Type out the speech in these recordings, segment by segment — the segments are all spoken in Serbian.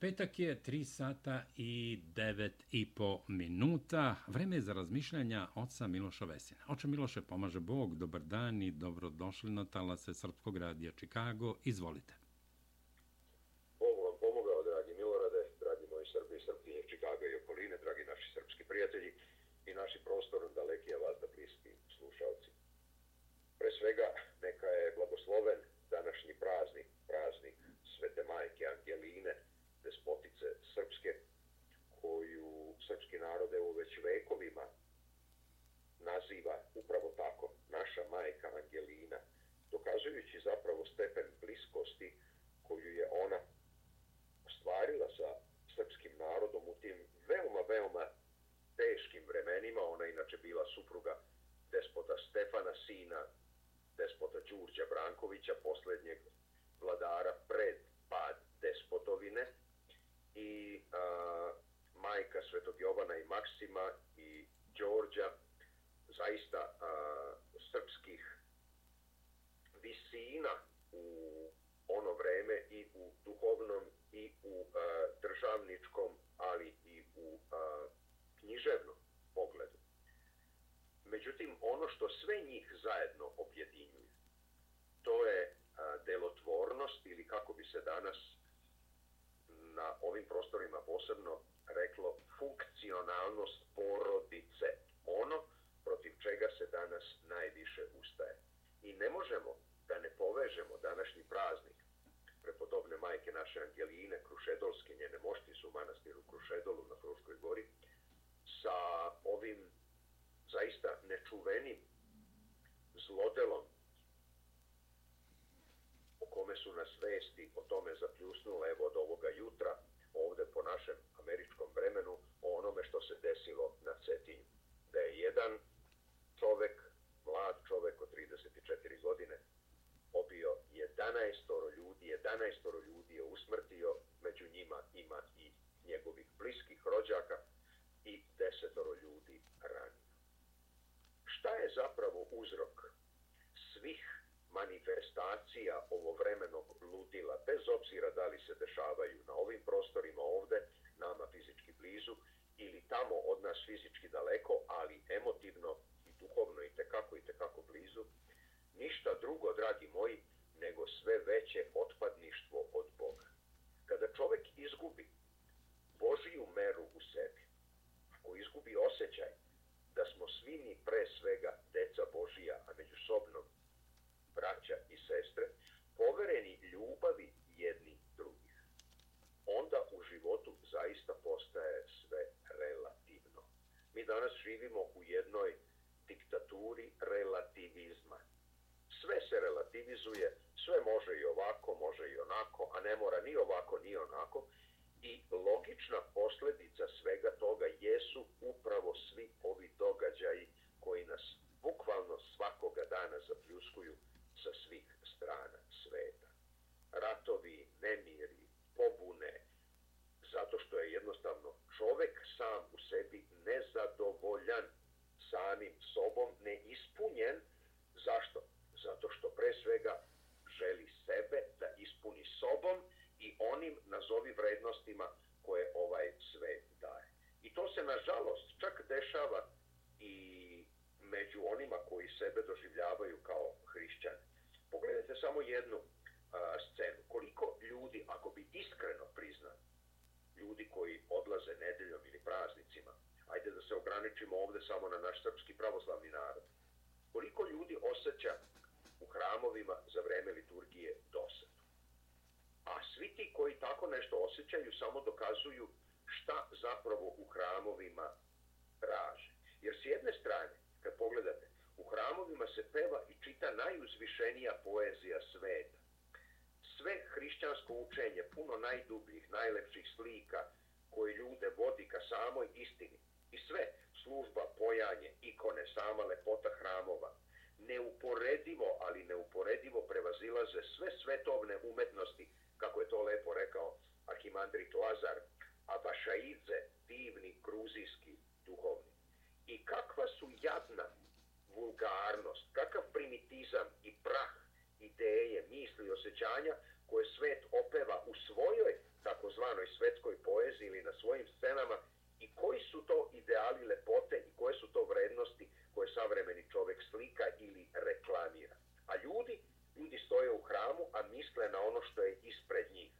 Petak je 3 sata i 9 i po minuta. Vreme je za razmišljanja oca Miloša Vesina. Oče Miloše, pomaže Bog, dobar dan i dobrodošli na talase Srpskog radija Čikago. Izvolite. Bog vam pomogao, dragi Milorade, dragi moji Srbi i Srpkinje Čikaga i okoline, dragi naši srpski prijatelji i naši prostor daleki, a vas da bliski slušalci. Pre svega, neka je blagosloven današnji praznik, praznik Svete Majke Angeline, despotice srpske, koju srpski narod evo već vekovima naziva upravo tako, naša majka Angelina, dokazujući zapravo stepen bliskosti koju je ona ostvarila sa srpskim narodom u tim veoma, veoma teškim vremenima. Ona inače bila supruga despota Stefana, sina despota Đurđa Brankovića, poslednjeg vladara pred pad despotovine i a, Svetog Jovana i Maksima i Đorđa, zaista a, srpskih visina u ono vreme i u duhovnom i u a, državničkom, ali i u a, književnom pogledu. Međutim, ono što sve njih zajedno objedinjuje, to je a, delotvornost ili kako bi se danas na ovim prostorima posebno reklo funkcionalnost porodice. Ono protiv čega se danas najviše ustaje. I ne možemo da ne povežemo današnji praznik prepodobne majke naše Angeline, Krušedolske, njene mošti su u manastiru Krušedolu na Fruškoj gori, sa ovim zaista nečuvenim zlodelom o kome su nas vesti o tome zapljusnule evo od ovoga jutra ovde po našem američkom vremenu o onome što se desilo na Cetinju. Da je jedan čovek, mlad čovek od 34 godine, obio 11 ljudi, 11 ljudi je usmrtio, među njima ima i njegovih bliskih rođaka i desetoro ljudi ranio. Šta je zapravo uzrok svih manifestacija ovovremenog ludila, bez obzira da li se dešavaju na ovim prostorima ovde, nama fizički blizu, ili tamo od nas fizički daleko, ali emotivno i duhovno i tekako i tekako blizu, ništa drugo, dragi moji, nego sve veće otpadništvo od Boga. Kada čovek izgubi Božiju meru u sebi, ako izgubi osjećaj da smo svi mi pre svega deca Božija, a međusobno braća i sestre, povereni ljubavi jedni drugih. Onda u životu zaista postaje sve relativno. Mi danas živimo u jednoj diktaturi relativizma. Relativizuje, sve može i ovako, može i onako, a ne mora ni ovako, ni onako. I logična posledica svega toga jesu upravo svi ovi događaji koji nas bukvalno svakoga dana zapljuskuju sa svih strana sveta. Ratovi, nemiri, pobune, zato što je jednostavno čovek sam u sebi nezadovoljan samim sobom, neispunjen. Zašto? Zato što pre svega želi sebe da ispuni sobom i onim nazovi vrednostima koje ovaj svet daje. I to se nažalost čak dešava i među onima koji sebe doživljavaju kao hrišćani. Pogledajte samo jednu a, scenu. Koliko ljudi, ako bi iskreno priznali, ljudi koji odlaze nedeljom ili praznicima, ajde da se ograničimo ovde samo na naš srpski pravoslavni narod, koliko ljudi osjeća hramovima za vreme liturgije dosadu. A svi ti koji tako nešto osjećaju samo dokazuju šta zapravo u hramovima traže. Jer s jedne strane, kad pogledate, u hramovima se peva i čita najuzvišenija poezija sveta. Sve hrišćansko učenje, puno najdubljih, najlepših slika, koje ljude vodi ka samoj istini. I sve, služba, pojanje, ikone, sama lepota hramova, neuporedivo, ali neuporedivo prevazilaze sve svetovne umetnosti, kako je to lepo rekao Arhimandrit Lazar, Abašaidze, divni gruzijski duhovni. I kakva su jadna vulgarnost, kakav primitizam i prah ideje, misli, osjećanja koje svet opeva u svojoj takozvanoj svetskoj poeziji ili na svojim scenama i koji su to ideali lepote i koje su to vrednosti koje savremeni čovek slika ili reklamira. A ljudi, ljudi stoje u hramu, a misle na ono što je ispred njih.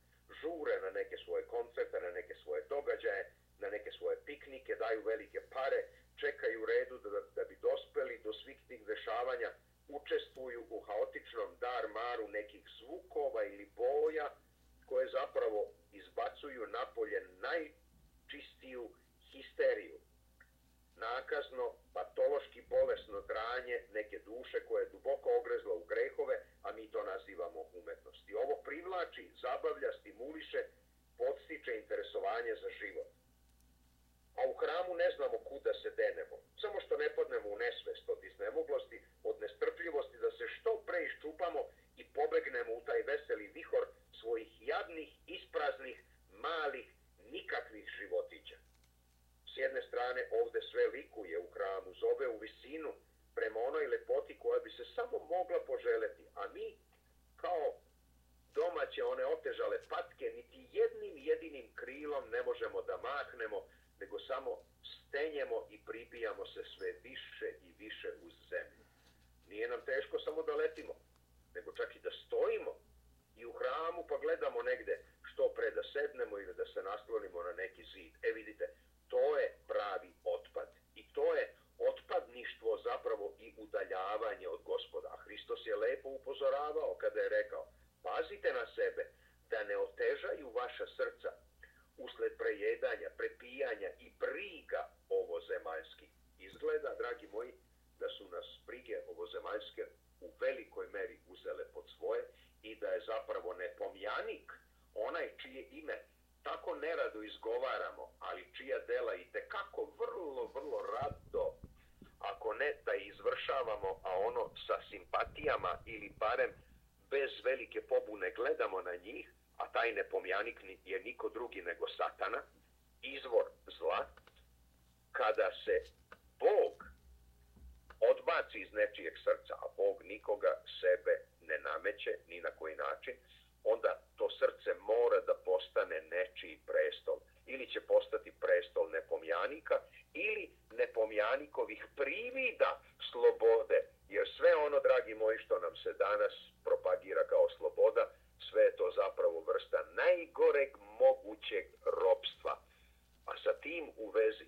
Žure na neke svoje koncerte, na neke svoje događaje, na neke svoje piknike, daju velike pare, čekaju u redu da, da bi dospeli do svih tih dešavanja, ne znamo kuda se denemo. Samo što ne podnemo u nesvest od iznemoglosti, od nestrpljivosti da se što pre iščupamo i pobegnemo u taj veseli vihor svojih jadnih, ispraznih, malih, nikakvih životića. S jedne strane ovde sve likuje u hramu, zove u visinu, prema onoj lepoti koja bi se samo mogla poželeti, a mi, kao domaće one otežale patke, niti jednim jedinim krilom ne možemo da mahnemo, nego samo stenjemo i pribijamo se sve više i više uz zemlju. Nije nam teško samo da letimo, nego čak i da stojimo i u hramu pa gledamo negde što pre da sednemo ili da se naslonimo na neki zid. E vidite, to je pravi otpad. I to je otpadništvo zapravo i udaljavanje od gospoda. A Hristos je lepo upozoravao kada je rekao, pazite na sebe, da ne otežaju vaša srca, usled prejedanja, prepijanja i briga ovozemaljskih. Izgleda, dragi moji, da su nas brige ovozemaljske u velikoj meri uzele pod svoje i da je zapravo nepomjanik onaj čije ime tako nerado izgovaramo, ali čija dela i tekako vrlo, vrlo rado, ako ne da izvršavamo, a ono sa simpatijama ili barem bez velike pobune gledamo na njih, a taj nepomjanik je niko drugi nego satana, izvor zla, kada se Bog odbaci iz nečijeg srca, a Bog nikoga sebe ne nameće ni na koji način, onda to srce mora da postane nečiji prestol. Ili će postati prestol nepomjanika, ili nepomjanikovih privida slobode. Jer sve ono, dragi moji, što nam se danas propagira kao sloboda, sve je to zapravo vrsta najgoreg mogućeg ropstva. A sa tim u vezi,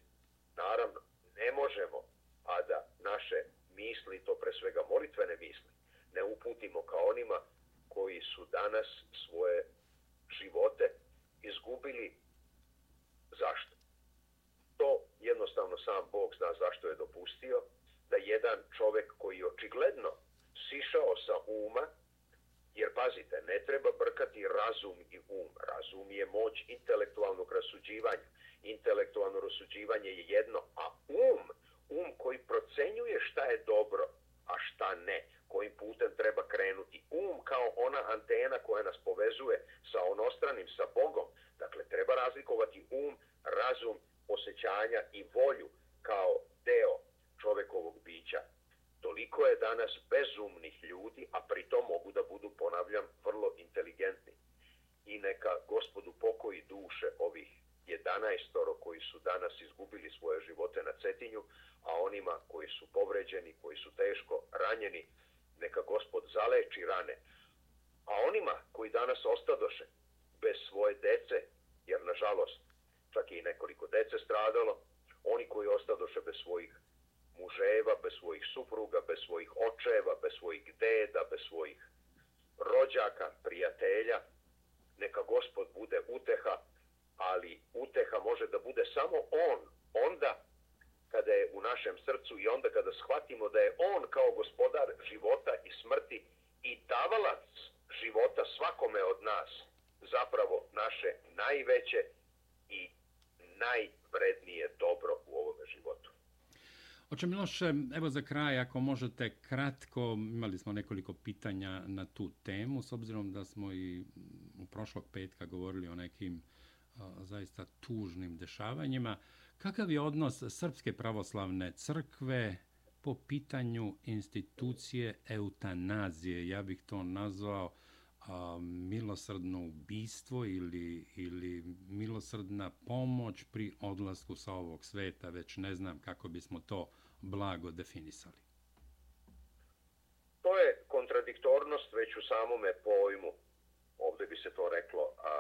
naravno, ne možemo, a da naše misli, to pre svega molitvene misli, ne uputimo kao onima koji su danas svoje živote izgubili. Zašto? To jednostavno sam Bog zna zašto je dopustio da jedan čovek koji očigledno sišao sa uma, Jer pazite, ne treba brkati razum i um. Razum je moć intelektualnog rasuđivanja. Intelektualno rasuđivanje je jedno, a um, um koji procenjuje šta je dobro, a šta ne, kojim putem treba krenuti. Um kao ona antena koja nas povezuje sa onostranim, sa Bogom. Dakle, treba razlikovati um, razum, osjećanja i volju kao deo čovekovog bića. Toliko je danas bezumnih ljudi, a pritom mogu da budu, ponavljam, vrlo inteligentni. I neka gospodu pokoji duše ovih 11 koji su danas izgubili svoje živote na Cetinju, a onima koji su povređeni, koji su teško ranjeni, neka gospod zaleči rane. A onima koji danas ostadoše bez svoje dece, jer nažalost čak i nekoliko dece stradalo, oni koji ostadoše bez svojih muževa, bez svojih supruga, bez svojih očeva, bez svojih deda, bez svojih rođaka, prijatelja. Neka gospod bude uteha, ali uteha može da bude samo on, onda kada je u našem srcu i onda kada shvatimo da je on kao gospodar života i smrti i davalac života svakome od nas zapravo naše najveće i najvrednije dobro u ovome životu. Oče Miloše, evo za kraj, ako možete kratko, imali smo nekoliko pitanja na tu temu, s obzirom da smo i u prošlog petka govorili o nekim a, zaista tužnim dešavanjima. Kakav je odnos Srpske pravoslavne crkve po pitanju institucije eutanazije? Ja bih to nazvao a, milosrdno ubistvo ili, ili milosrdna pomoć pri odlasku sa ovog sveta, već ne znam kako bismo to blago definisali. To je kontradiktornost već u samome pojmu. ovde bi se to reklo a,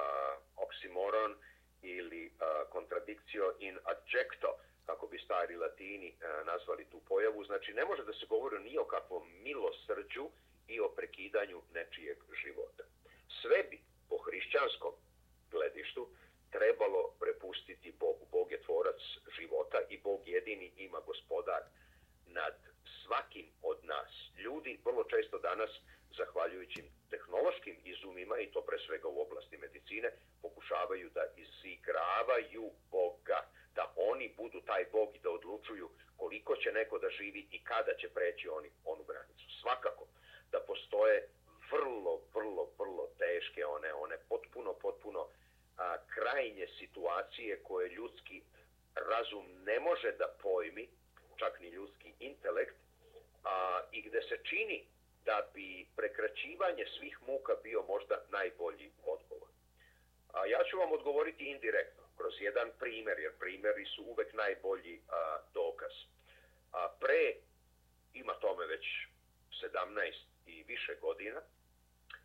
oksimoron ili a, contradictio in adjecto, kako bi stari latini nazvali tu pojavu. Znači, ne može da se govori ni o kakvom milosrđu i o prekidanju nečijeg života. Sve bi po hrišćanskom gledištu trebalo prepustiti Bogu. Bog je tvorac života i Bog jedini ima gospodar nad svakim od nas. Ljudi vrlo često danas, zahvaljujući tehnološkim izumima, i to pre svega u oblasti medicine, pokušavaju da izigravaju Boga, da oni budu taj Bog i da odlučuju koliko će neko da živi i kada će preći oni onu granicu. Svakako da postoje vrlo, vrlo, vrlo teške, one, one potpuno, potpuno a, krajnje situacije koje ljudski razum ne može da pojmi, čak ni ljudski intelekt, a, i gde se čini da bi prekraćivanje svih muka bio možda najbolji odgovor. A ja ću vam odgovoriti indirektno, kroz jedan primer, jer primeri su uvek najbolji a, dokaz. A, pre, ima tome već 17 i više godina,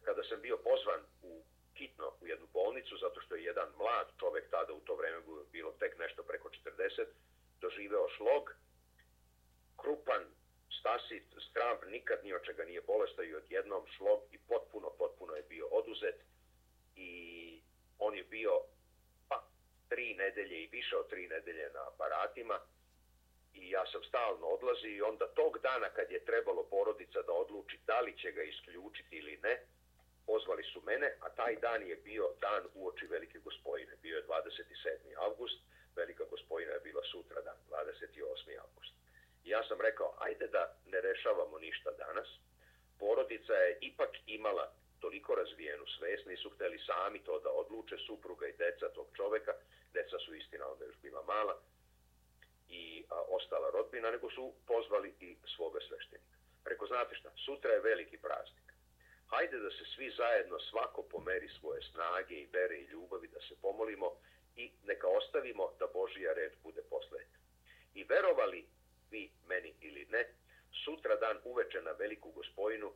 kada sam bio pozvan u hitno u jednu bolnicu, zato što je jedan mlad čovek tada u to vreme bilo tek nešto preko 40, doživeo šlog, krupan, stasit, stramp, nikad ni od čega nije bolesta i odjednom šlog i potpuno, potpuno je bio oduzet i on je bio pa, tri nedelje i više od tri nedelje na aparatima i ja sam stalno odlazi i onda tog dana kad je trebalo porodica da odluči da li će ga isključiti ili ne, pozvali su mene, a taj dan je bio dan uoči Velike gospojine. Bio je 27. avgust, Velika gospojina je bila sutra dan, 28. avgust. I ja sam rekao, ajde da ne rešavamo ništa danas. Porodica je ipak imala toliko razvijenu svest, nisu hteli sami to da odluče, supruga i deca tog čoveka, deca su istina onda još bila mala, i a, ostala rodbina, nego su pozvali i svoga sveštenika. Preko, znate šta, sutra je veliki praznik hajde da se svi zajedno svako pomeri svoje snage i bere i ljubavi da se pomolimo i neka ostavimo da Božija red bude poslednja. I verovali vi meni ili ne, sutra dan uveče na veliku gospojinu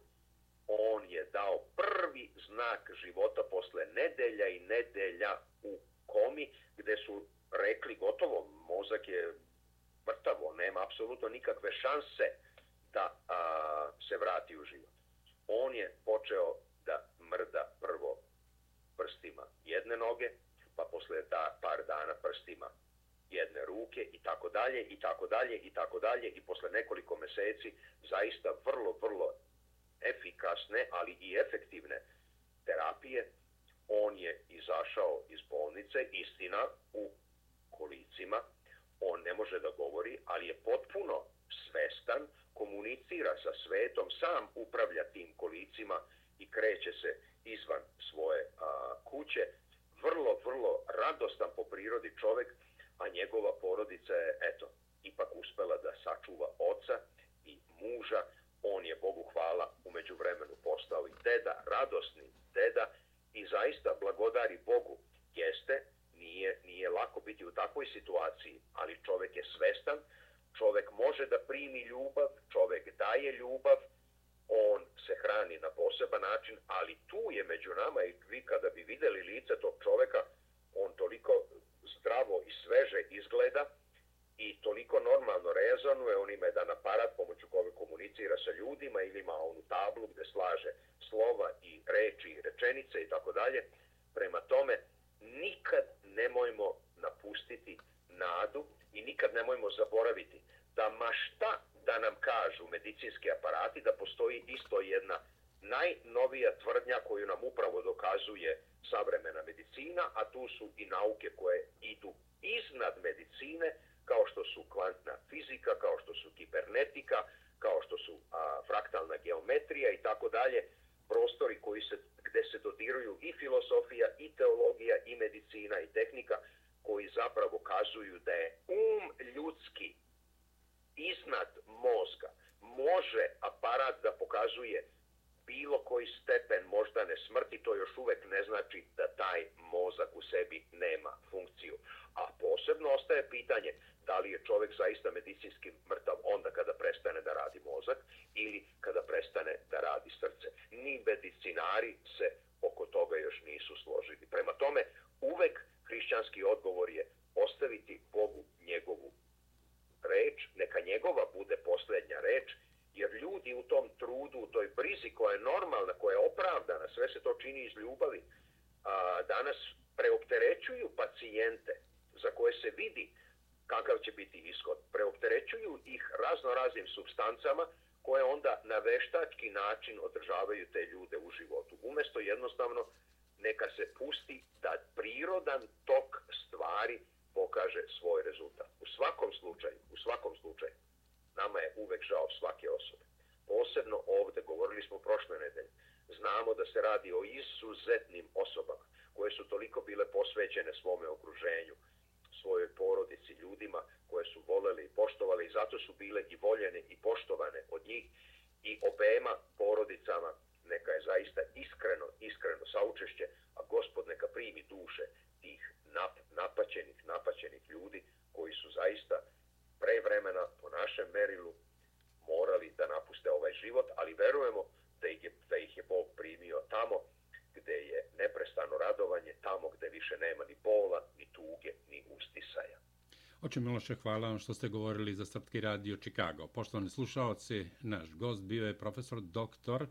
on je dao prvi znak života posle nedelja i nedelja u komi gde su rekli gotovo, mozak je mrtavo, nema apsolutno nikakve šanse da a, se vrati u život. On je počeo da mrda prvo prstima jedne noge, pa posle da par dana prstima jedne ruke i tako dalje i tako dalje i tako dalje i posle nekoliko meseci zaista vrlo, vrlo efikasne, ali i efektivne terapije, on je izašao iz bolnice, istina, u kolicima, on ne može da govori, ali je potpuno svestan, komunicira sa svetom, sam upravlja tim kolicima i kreće se izvan svoje a, kuće. Vrlo, vrlo radostan po prirodi čovek, a njegova porodica je, eto, ipak uspela da sačuva oca i muža. On je, Bogu hvala, umeđu vremenu postao i deda, radosni deda i zaista blagodari Bogu. Jeste, nije, nije lako biti u takvoj situaciji, ali čovek je svestan čovek može da primi ljubav, čovek daje ljubav, on se hrani na poseban način, ali tu je među nama i vi kada bi videli lice tog čoveka, on toliko zdravo i sveže izgleda i toliko normalno rezonuje, on ima jedan aparat pomoću koga komunicira sa ljudima ili ima onu tablu gde slaže slova i reči i rečenice i tako dalje. Prema tome, nikad nemojmo napustiti nadu i nikad nemojmo zaboraviti da ma šta da nam kažu medicinski aparati, da postoji isto jedna najnovija tvrdnja koju nam upravo dokazuje savremena medicina, a tu su i nauke koje idu iznad medicine, kao što su kvantna fizika, kao što su kibernetika, kao što su a, fraktalna geometrija i tako dalje, prostori koji se, gde se dodiruju i filosofija, i teologija, i medicina, i tehnika, koji zapravo kazuju da je um ljudski iznad mozga. Može aparat da pokazuje bilo koji stepen moždane smrti, to još uvek ne znači da taj mozak u sebi nema funkciju. A posebno ostaje pitanje da li je čovek zaista medicinski mrtav onda kada prestane da radi mozak ili kada prestane da radi srce. Ni medicinari se oko toga još nisu složili. Prema tome, uvek hrišćanski odgovor je ostaviti Bogu njegovu reč, neka njegova bude poslednja reč, jer ljudi u tom trudu, u toj brizi koja je normalna, koja je opravdana, sve se to čini iz ljubavi, a, danas preopterećuju pacijente za koje se vidi kakav će biti ishod. Preopterećuju ih razno raznim substancama koje onda na veštački način održavaju te ljude u životu. Umesto jednostavno neka se pusti da prirodan tok stvari pokaže svoj rezultat. U svakom slučaju, u svakom slučaju, nama je uvek žao svake osobe. Posebno ovde, govorili smo prošle nedelje, znamo da se radi o izuzetnim osobama koje su toliko bile posvećene svome okruženju, svojoj porodici, ljudima koje su voleli i poštovali i zato su bile i voljene i poštovane od njih i obema porodicama neka je zaista iskreno, iskreno saučešće, a gospod neka primi duše tih nap, napaćenih, napaćenih ljudi koji su zaista pre vremena po našem merilu morali da napuste ovaj život, ali verujemo da ih je, da ih je Bog primio tamo gde je neprestano radovanje, tamo gde više nema ni. Oče Miloše, hvala vam što ste govorili za Srpski radio Chicago. Poštovani slušalci, naš gost bio je profesor doktor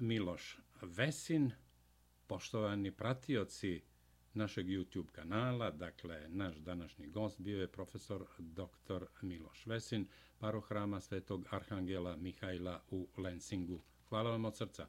Miloš Vesin. Poštovani pratioci našeg YouTube kanala, dakle, naš današnji gost bio je profesor doktor Miloš Vesin, parohrama Svetog Arhangela Mihajla u Lensingu. Hvala vam od srca.